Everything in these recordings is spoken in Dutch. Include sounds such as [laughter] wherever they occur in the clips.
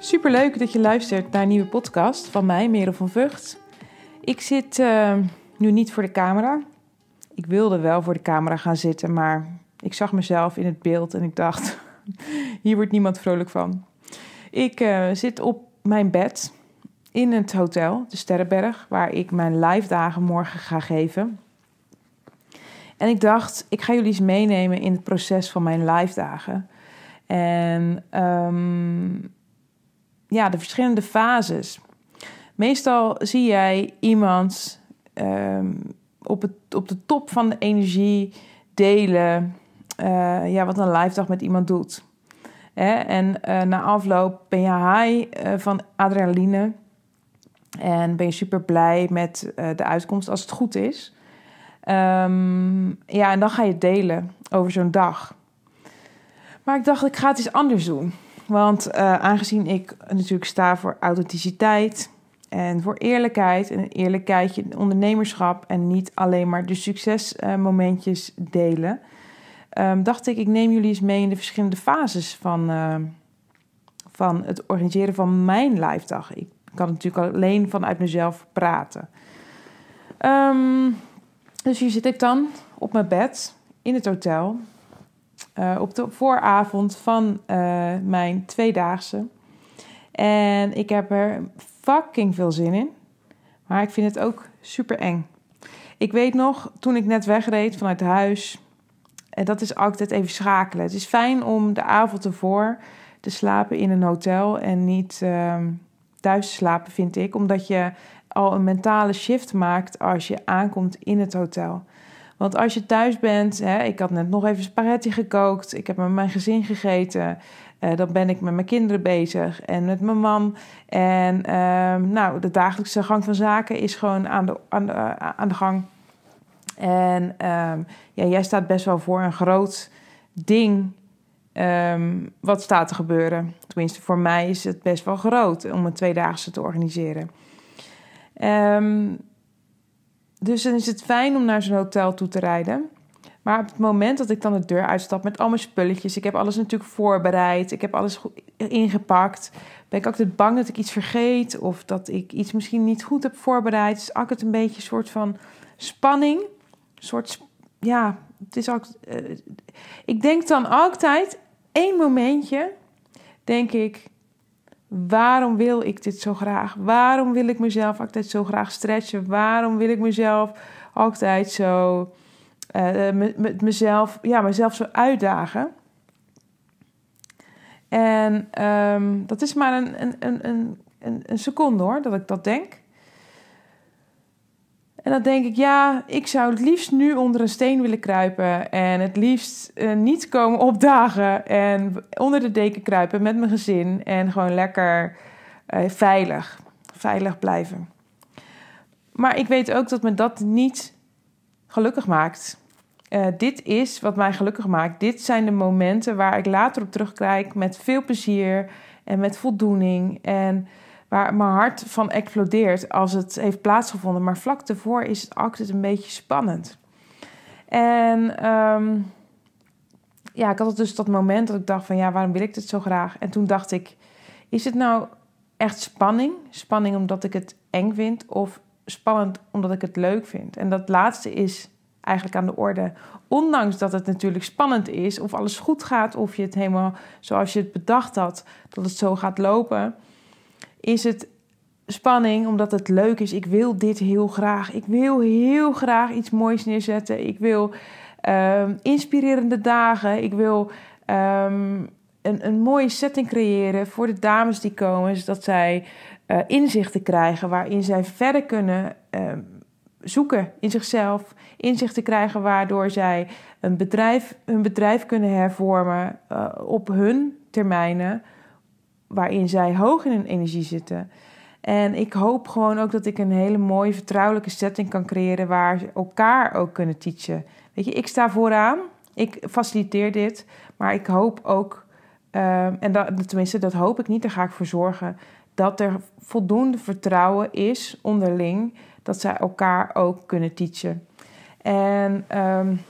Superleuk dat je luistert naar een nieuwe podcast van mij, Merel van Vught. Ik zit uh, nu niet voor de camera. Ik wilde wel voor de camera gaan zitten, maar ik zag mezelf in het beeld en ik dacht, [laughs] hier wordt niemand vrolijk van. Ik uh, zit op mijn bed in het hotel, de Sterrenberg, waar ik mijn live dagen morgen ga geven. En ik dacht, ik ga jullie eens meenemen in het proces van mijn live dagen. En um, ja, de verschillende fases. Meestal zie jij iemand um, op, het, op de top van de energie delen uh, ja, wat een live dag met iemand doet. Hè? En uh, na afloop ben je high uh, van adrenaline. En ben je super blij met de uitkomst als het goed is. Um, ja, en dan ga je delen over zo'n dag. Maar ik dacht, ik ga het eens anders doen. Want uh, aangezien ik natuurlijk sta voor authenticiteit en voor eerlijkheid en een eerlijkheidje in ondernemerschap en niet alleen maar de succesmomentjes delen, um, dacht ik, ik neem jullie eens mee in de verschillende fases van, uh, van het organiseren van mijn live dag. Ik kan natuurlijk alleen vanuit mezelf praten. Um, dus hier zit ik dan op mijn bed in het hotel. Uh, op de vooravond van uh, mijn tweedaagse. En ik heb er fucking veel zin in. Maar ik vind het ook super eng. Ik weet nog, toen ik net wegreed vanuit huis. En dat is altijd even schakelen. Het is fijn om de avond ervoor te slapen in een hotel en niet uh, thuis te slapen, vind ik. Omdat je al een mentale shift maakt als je aankomt in het hotel. Want als je thuis bent, hè, ik had net nog even spaghetti gekookt, ik heb met mijn gezin gegeten, uh, dan ben ik met mijn kinderen bezig en met mijn man. En uh, nou, de dagelijkse gang van zaken is gewoon aan de, aan de, uh, aan de gang. En um, ja, jij staat best wel voor een groot ding. Um, wat staat te gebeuren? Tenminste, voor mij is het best wel groot om een tweedaagse te organiseren. Um, dus dan is het fijn om naar zo'n hotel toe te rijden. Maar op het moment dat ik dan de deur uitstap met al mijn spulletjes, ik heb alles natuurlijk voorbereid, ik heb alles ingepakt, ben ik altijd bang dat ik iets vergeet of dat ik iets misschien niet goed heb voorbereid. Is altijd een beetje een soort van spanning. Een soort, ja, het is ook. Uh, ik denk dan altijd, één momentje, denk ik, Waarom wil ik dit zo graag? Waarom wil ik mezelf altijd zo graag stretchen? Waarom wil ik mezelf altijd zo uh, met mezelf, ja, mezelf zo uitdagen? En um, dat is maar een, een, een, een, een seconde hoor, dat ik dat denk. En dan denk ik, ja, ik zou het liefst nu onder een steen willen kruipen. En het liefst uh, niet komen opdagen. En onder de deken kruipen met mijn gezin. En gewoon lekker uh, veilig, veilig blijven. Maar ik weet ook dat me dat niet gelukkig maakt. Uh, dit is wat mij gelukkig maakt. Dit zijn de momenten waar ik later op terugkijk met veel plezier en met voldoening. En waar mijn hart van explodeert als het heeft plaatsgevonden. Maar vlak daarvoor is het altijd een beetje spannend. En um, ja, ik had dus dat moment dat ik dacht van ja, waarom wil ik dit zo graag? En toen dacht ik, is het nou echt spanning? Spanning omdat ik het eng vind of spannend omdat ik het leuk vind? En dat laatste is eigenlijk aan de orde. Ondanks dat het natuurlijk spannend is, of alles goed gaat, of je het helemaal zoals je het bedacht had, dat het zo gaat lopen is het spanning omdat het leuk is. Ik wil dit heel graag. Ik wil heel graag iets moois neerzetten. Ik wil um, inspirerende dagen. Ik wil um, een, een mooie setting creëren voor de dames die komen, zodat zij uh, inzichten krijgen waarin zij verder kunnen um, zoeken in zichzelf. Inzichten krijgen waardoor zij een bedrijf, hun bedrijf kunnen hervormen uh, op hun termijnen waarin zij hoog in hun energie zitten. En ik hoop gewoon ook dat ik een hele mooie vertrouwelijke setting kan creëren waar ze elkaar ook kunnen teachen. Weet je, ik sta vooraan, ik faciliteer dit, maar ik hoop ook, uh, en tenminste dat hoop ik niet, daar ga ik voor zorgen, dat er voldoende vertrouwen is onderling, dat zij elkaar ook kunnen teachen. En um,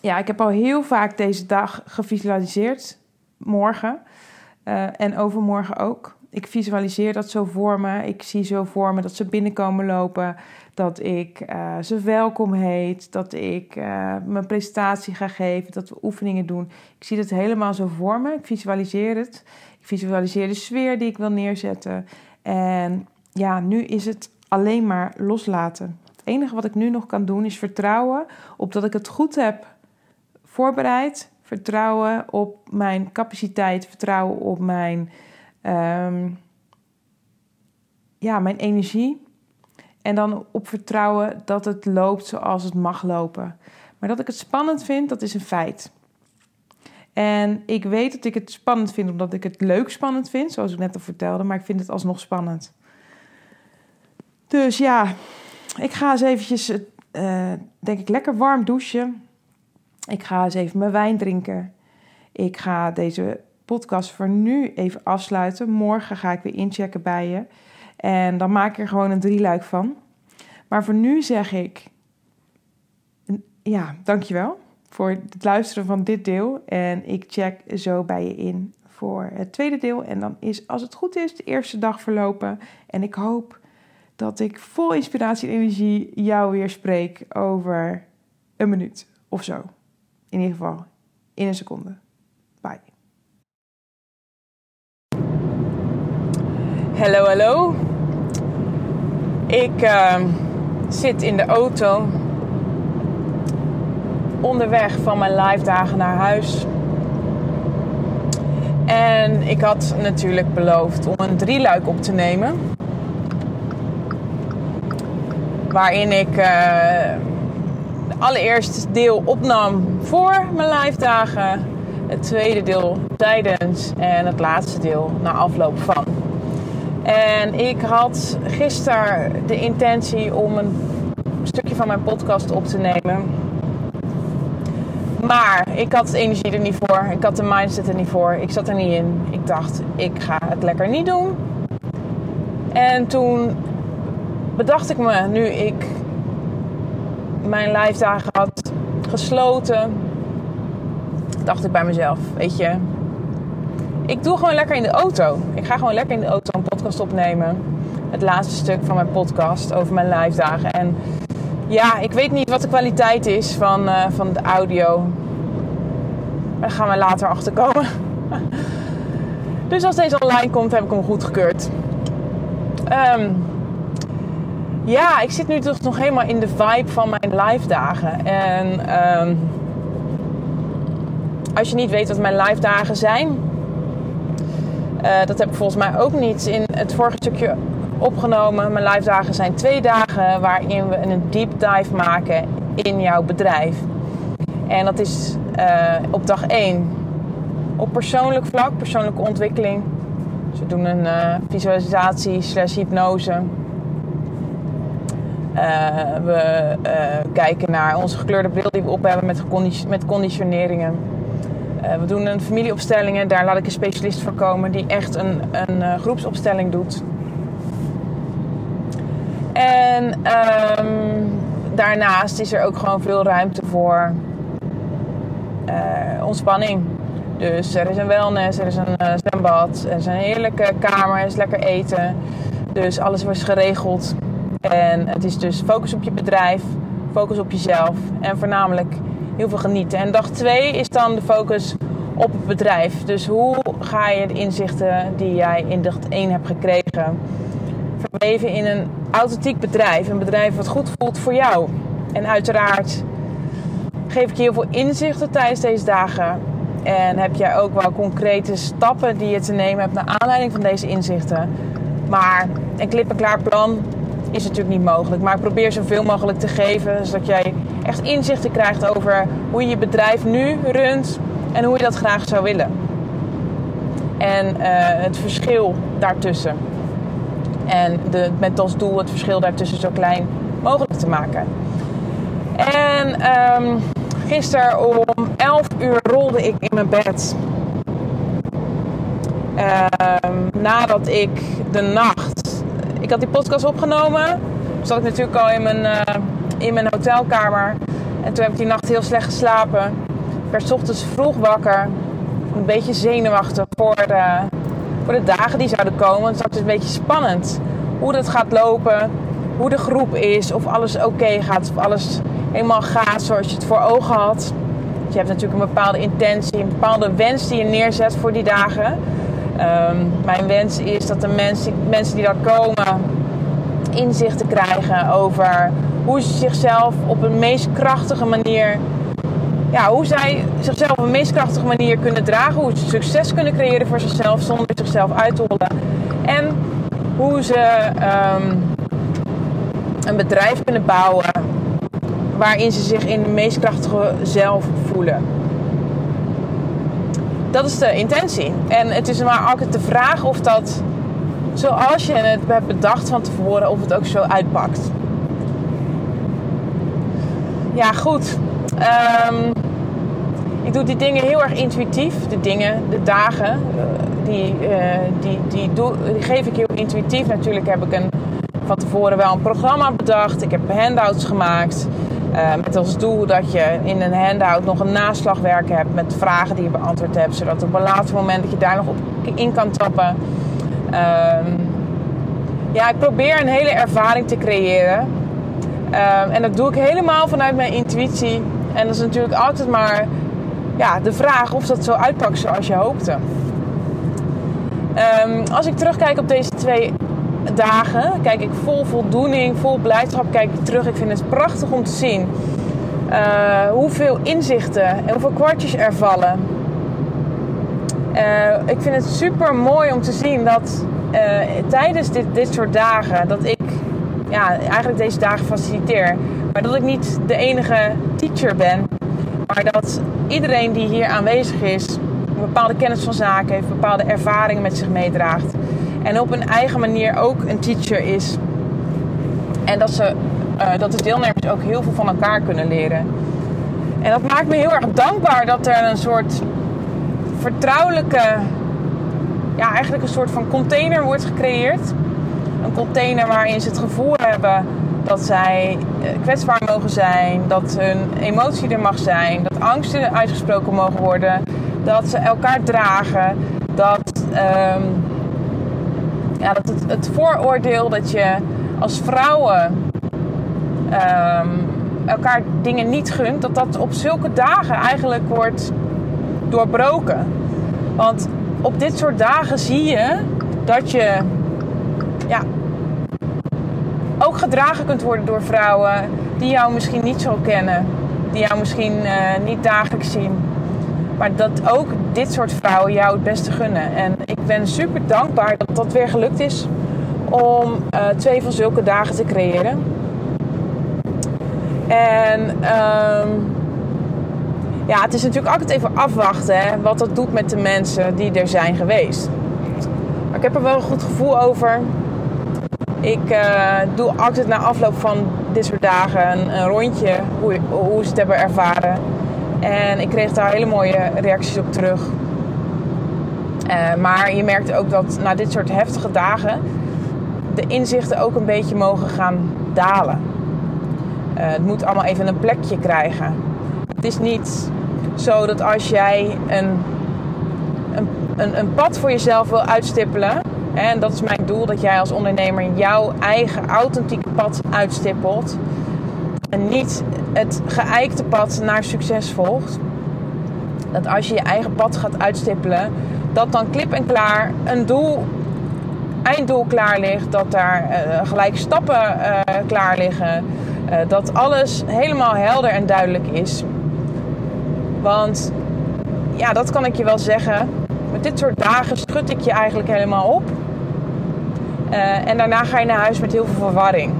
ja, ik heb al heel vaak deze dag gevisualiseerd, morgen. Uh, en overmorgen ook. ik visualiseer dat zo voor me. Ik zie zo voor me dat ze binnenkomen lopen. Dat ik uh, ze welkom heet. Dat ik uh, mijn presentatie ga geven. Dat we oefeningen doen. Ik zie dat helemaal zo voor me. Ik visualiseer het. Ik visualiseer de sfeer die ik wil neerzetten. En ja, nu is het alleen maar loslaten. Het enige wat ik nu nog kan doen is vertrouwen op dat ik het goed heb voorbereid. Vertrouwen op mijn capaciteit. Vertrouwen op mijn um, ja, mijn energie. En dan op vertrouwen dat het loopt zoals het mag lopen. Maar dat ik het spannend vind, dat is een feit. En ik weet dat ik het spannend vind omdat ik het leuk spannend vind, zoals ik net al vertelde, maar ik vind het alsnog spannend. Dus ja, ik ga eens eventjes, uh, denk ik, lekker warm douchen. Ik ga eens even mijn wijn drinken. Ik ga deze podcast voor nu even afsluiten. Morgen ga ik weer inchecken bij je. En dan maak ik er gewoon een drieluik van. Maar voor nu zeg ik, ja, dankjewel voor het luisteren van dit deel. En ik check zo bij je in voor het tweede deel. En dan is, als het goed is, de eerste dag verlopen. En ik hoop dat ik vol inspiratie en energie jou weer spreek over een minuut of zo. In ieder geval in een seconde. Bye. Hallo, hallo. Ik uh, zit in de auto onderweg van mijn live dagen naar huis. En ik had natuurlijk beloofd om een drieluik op te nemen. Waarin ik het allereerste deel opnam voor mijn live dagen. Het tweede deel tijdens en het laatste deel na afloop van. En ik had gisteren de intentie om een stukje van mijn podcast op te nemen. Maar ik had de energie er niet voor. Ik had de mindset er niet voor. Ik zat er niet in. Ik dacht, ik ga het lekker niet doen. En toen bedacht ik me, nu ik mijn live dagen had gesloten, dacht ik bij mezelf, weet je, ik doe gewoon lekker in de auto. Ik ga gewoon lekker in de auto een podcast opnemen. Het laatste stuk van mijn podcast over mijn live dagen. En ja, ik weet niet wat de kwaliteit is van, uh, van de audio. Daar gaan we later achter komen. [laughs] dus als deze online komt, heb ik hem goedgekeurd. Um, ja, ik zit nu toch nog helemaal in de vibe van mijn live dagen. En um, als je niet weet wat mijn live dagen zijn, uh, dat heb ik volgens mij ook niet in het vorige stukje opgenomen. Mijn live dagen zijn twee dagen waarin we een deep dive maken in jouw bedrijf. En dat is uh, op dag 1 op persoonlijk vlak, persoonlijke ontwikkeling. We doen een uh, visualisatie slash hypnose. We kijken naar onze gekleurde bril die we op hebben met, met conditioneringen. Uh, we doen een familieopstelling daar laat ik een specialist voor komen die echt een, een groepsopstelling doet. En um, daarnaast is er ook gewoon veel ruimte voor ontspanning. Dus er is een wellness, er is een zwembad, er is een heerlijke kamer, er is lekker eten. Dus alles wordt geregeld. En het is dus focus op je bedrijf, focus op jezelf en voornamelijk heel veel genieten. En dag 2 is dan de focus op het bedrijf. Dus hoe ga je de inzichten die jij in dag 1 hebt gekregen verweven in een authentiek bedrijf? Een bedrijf wat goed voelt voor jou. En uiteraard geef ik je heel veel inzichten tijdens deze dagen. En heb jij ook wel concrete stappen die je te nemen hebt naar aanleiding van deze inzichten. Maar een klip-en-klaar plan is natuurlijk niet mogelijk. Maar ik probeer zoveel mogelijk te geven, zodat jij echt inzichten krijgt over hoe je je bedrijf nu runt en hoe je dat graag zou willen. En uh, het verschil daartussen. En de, met als doel het verschil daartussen zo klein mogelijk te maken. En um, gisteren om 11 uur rolde ik in mijn bed. Um, nadat ik de nacht. Ik had die podcast opgenomen. Zat ik natuurlijk al in mijn, uh, in mijn hotelkamer. En toen heb ik die nacht heel slecht geslapen. Ik werd ochtends vroeg wakker. Een beetje zenuwachtig voor de voor de dagen die zouden komen. Het is een beetje spannend hoe dat gaat lopen, hoe de groep is, of alles oké gaat, of alles helemaal gaat zoals je het voor ogen had. je hebt natuurlijk een bepaalde intentie, een bepaalde wens die je neerzet voor die dagen. Ehm, mijn wens is dat de mensen, mensen die daar komen inzichten krijgen over hoe ze zichzelf op een meest krachtige manier ja, hoe zij zichzelf op een meest krachtige manier kunnen dragen. Hoe ze succes kunnen creëren voor zichzelf zonder zichzelf uit te hollen. En hoe ze ehm, een bedrijf kunnen bouwen waarin ze zich in de meest krachtige zelf voelen. Dat is de intentie. En het is maar altijd de vraag of dat, zoals je het hebt bedacht van tevoren, of het ook zo uitpakt. Ja, goed. Um, ik doe die dingen heel erg intuïtief. De dingen, de dagen, eh, die, uh, die, die, doe, die geef ik heel intuïtief. Natuurlijk heb ik een, van tevoren wel een programma bedacht. Ik heb handouts gemaakt. Met als doel dat je in een handout nog een naslagwerk hebt met vragen die je beantwoord hebt. Zodat op een later moment dat je daar nog op in kan tappen. Uh, ja, ik probeer een hele ervaring te creëren. Ehm, en dat doe ik helemaal vanuit mijn intuïtie. En dat is natuurlijk altijd maar ja, de vraag of dat zo uitpakt zoals je hoopte. Ehm, als ik terugkijk op deze twee dagen, kijk ik vol voldoening, vol blijdschap kijk ik terug. Ik vind het prachtig om te zien uh, hoeveel inzichten en hoeveel kwartjes er vallen. Uh, ik vind het super mooi om te zien dat uh, tijdens dit, dit soort dagen, dat ik ja, eigenlijk deze dagen faciliteer, maar dat ik niet de enige teacher ben, maar dat iedereen die hier aanwezig is een bepaalde kennis van zaken heeft, bepaalde ervaringen met zich meedraagt. En op een eigen manier ook een teacher is. En dat, ze, uh, dat de deelnemers ook heel veel van elkaar kunnen leren. En dat maakt me heel erg dankbaar dat er een soort vertrouwelijke, ja, eigenlijk een soort van container wordt gecreëerd. Een container waarin ze het gevoel hebben dat zij eh, kwetsbaar mogen zijn, dat hun emotie er mag zijn, dat angsten uitgesproken mogen worden, dat ze elkaar dragen, dat, um, ja, dat het, vooroordeel dat je als vrouwen um, elkaar dingen niet gunt, dat dat op zulke dagen eigenlijk wordt doorbroken. Want op dit soort dagen zie je dat je ja, ook gedragen kunt worden door vrouwen die jou misschien niet zo kennen, die jou misschien uh, niet dagelijks zien. Maar dat ook dit soort vrouwen jou het beste gunnen. En ik ben super dankbaar dat dat weer gelukt is om uh, twee van zulke dagen te creëren. En um, ja, het is natuurlijk altijd even afwachten wat dat doet met de mensen die er zijn geweest. Maar ik heb er wel een goed gevoel over. Ik uh, doe altijd na afloop van dit soort dagen een, een rondje hoe, hoe, ze het hebben ervaren. En ik kreeg daar hele mooie reacties op terug. Uh, maar je merkt ook dat na dit soort heftige dagen de inzichten ook een beetje mogen gaan dalen. Uh, het moet allemaal even een plekje krijgen. Het is niet zo dat als jij een, een, een, een pad voor jezelf wil uitstippelen en dat is mijn doel, dat jij als ondernemer jouw eigen authentieke pad uitstippelt. En niet het geëikte pad naar succes volgt. Dat als je je eigen pad gaat uitstippelen, dat dan klip en klaar een doel, einddoel klaar ligt. Dat daar uh, gelijk stappen uh, klaar liggen. Uh, dat alles helemaal helder en duidelijk is. Want ja, dat kan ik je wel zeggen. Met dit soort dagen schud ik je eigenlijk helemaal op. En daarna ga je naar huis met heel veel verwarring.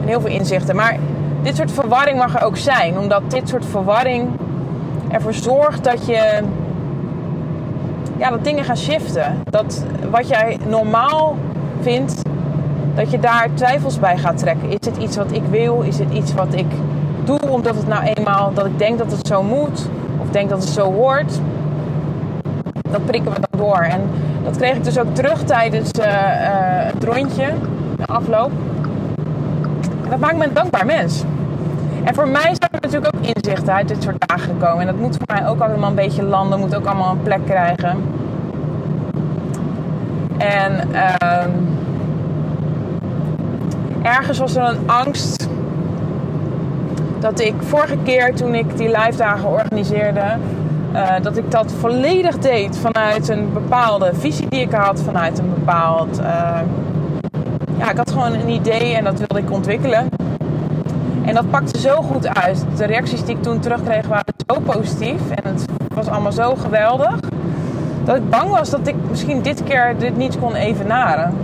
En heel veel inzichten. Maar dit soort verwarring mag er ook zijn. Omdat dit soort verwarring ervoor zorgt dat je... Ja, dat dingen gaan shiften. Dat wat jij normaal vindt, dat je daar twijfels bij gaat trekken. Is het iets wat ik wil? Is het iets wat ik doe omdat het nou eenmaal... dat ik denk dat het zo moet? Of denk dat het zo hoort? Dat prikken we dan door. En dat kreeg ik dus ook terug tijdens uh, uh, het rondje, de afloop. Dat maakt me een dankbaar mens. En voor mij zijn er natuurlijk ook inzichten uit dit soort dagen gekomen. En dat moet voor mij ook allemaal een beetje landen, moet ook allemaal een plek krijgen. En ehm, ergens was er een angst dat ik vorige keer toen ik die live dagen organiseerde, uh, dat ik dat volledig deed vanuit een bepaalde visie die ik had, vanuit een bepaald. Uh, ja, ik had gewoon een idee en dat wilde ik ontwikkelen. En dat pakte zo goed uit. De reacties die ik toen terugkreeg waren zo positief en het was allemaal zo geweldig. Dat ik bang was dat ik misschien dit keer dit niet kon evenaren.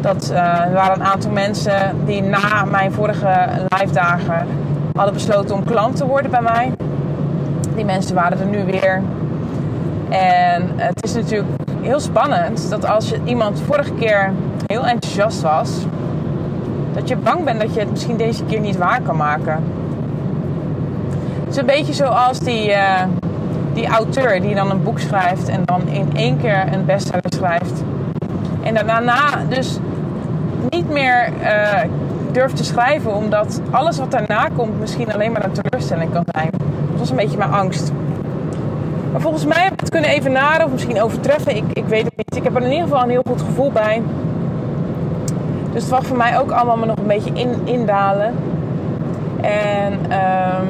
Dat, uh, er waren een aantal mensen die na mijn vorige live dagen hadden besloten om klant te worden bij mij. Die mensen waren er nu weer. En het is natuurlijk heel spannend dat als je iemand vorige keer heel enthousiast was, dat je bang bent dat je het misschien deze keer niet waar kan maken. Het is een beetje zoals die, uh, die auteur die dan een boek schrijft en dan in één keer een bestseller schrijft. En daarna dus niet meer uh, durft te schrijven, omdat alles wat daarna komt misschien alleen maar een teleurstelling kan zijn. Dat was een beetje mijn angst. Maar volgens mij heb ik het kunnen evenaren of misschien overtreffen. Ik, ik weet het niet. Ik heb er in ieder geval een heel goed gevoel bij. Dus het was voor mij ook allemaal nog een beetje in, indalen. En um,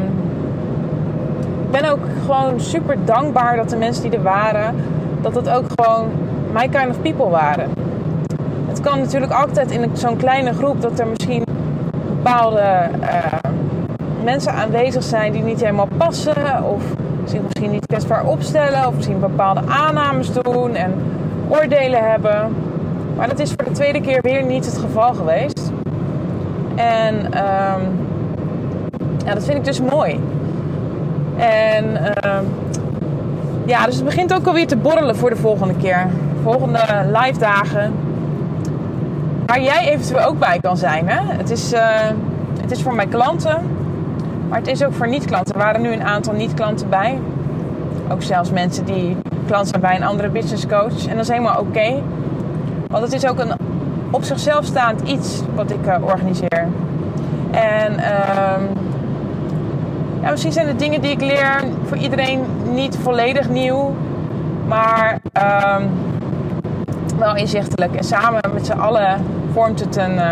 ik ben ook gewoon super dankbaar dat de mensen die er waren, dat het ook gewoon my kind of people waren. Het kan natuurlijk altijd in zo'n kleine groep dat er misschien bepaalde uh, mensen aanwezig zijn die niet helemaal passen. Of zich misschien niet kwetsbaar opstellen. Of misschien bepaalde aannames doen en oordelen hebben. Maar dat is voor de tweede keer weer niet het geval geweest. En um, ja, dat vind ik dus mooi. En uh, ja, dus het begint ook alweer te borrelen voor de volgende keer. Volgende live dagen. Waar jij eventueel ook bij kan zijn. Hè? Het, is, uh, het is voor mijn klanten. Maar het is ook voor niet-klanten. Er waren nu een aantal niet-klanten bij. Ook zelfs mensen die klant zijn bij een andere business coach. En dat is helemaal oké. Want het is ook een op zichzelf staand iets wat ik uh, organiseer. En uh, ja, misschien zijn de dingen die ik leer voor iedereen niet volledig nieuw. Maar uh, wel inzichtelijk. En samen met z'n allen vormt het een, uh,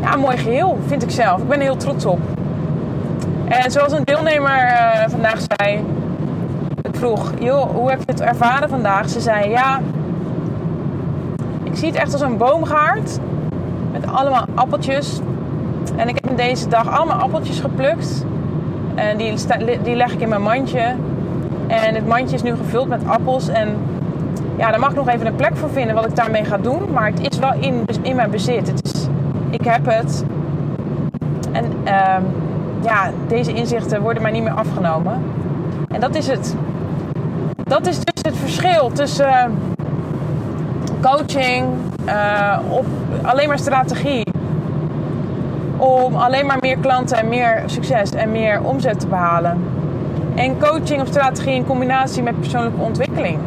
ja, mooi geheel, vind ik zelf. Ik ben er heel trots op. En zoals een deelnemer uh, vandaag zei, ik vroeg, joh, hoe heb je het ervaren vandaag? Ze zei, ja, zie het echt als een boomgaard met allemaal appeltjes. En ik heb deze dag allemaal appeltjes geplukt. En die, die leg ik in mijn mandje. En het mandje is nu gevuld met appels. En ja, daar mag ik nog even een plek voor vinden wat ik daarmee ga doen. Maar het is wel in, in mijn bezit. Het is, ik heb het. En uh, ja, deze inzichten worden mij niet meer afgenomen. En dat is het. Dat is dus het verschil tussen coaching uh, op alleen maar strategie. Om alleen maar meer klanten en meer succes en meer omzet te behalen. En coaching of strategie in combinatie met persoonlijke ontwikkeling.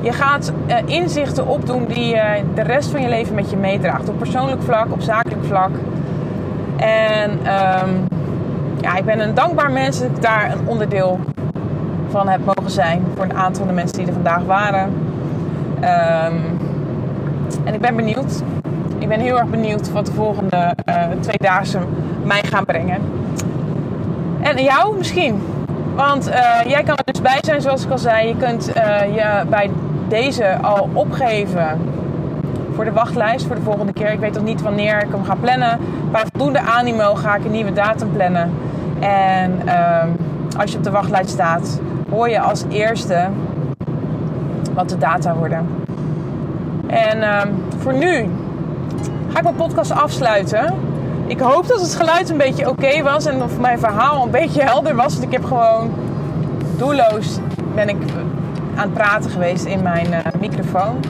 Je gaat uh, inzichten opdoen die je de rest van je leven met je meedraagt. Op persoonlijk vlak, op zakelijk vlak. En um, ja, ik ben een dankbaar mens dat ik daar een onderdeel van heb mogen zijn. Voor een aantal van de mensen die er vandaag waren. Um, en ik ben benieuwd. Ik ben heel erg benieuwd wat de volgende uh, twee dagen mij gaan brengen. En jou misschien. Want uh, jij kan er dus bij zijn, zoals ik al zei. Je kunt uh, je bij deze al opgeven voor de wachtlijst voor de volgende keer. Ik weet nog niet wanneer ik hem ga plannen. Bij voldoende animo ga ik een nieuwe datum plannen. En um, als je op de wachtlijst staat, hoor je als eerste wat de data worden. En um, voor nu ga ik mijn podcast afsluiten. Ik hoop dat het geluid een beetje oké was en of mijn verhaal een beetje helder was. Want ik heb gewoon doelloos ben ik aan het praten geweest in mijn uh, microfoon.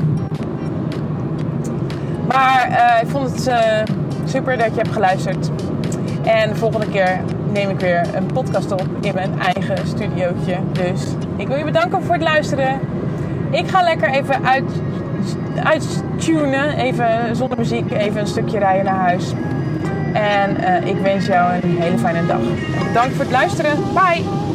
Maar uh, ik vond het uh, super dat je hebt geluisterd. En de volgende keer neem ik weer een podcast op in mijn eigen studiootje. Dus ik wil je bedanken voor het luisteren. Ik ga lekker even uit, uittunen. Even zonder muziek, even een stukje rijden naar huis. En uh, ik wens jou een hele fijne dag. Bedankt voor het luisteren. Bye!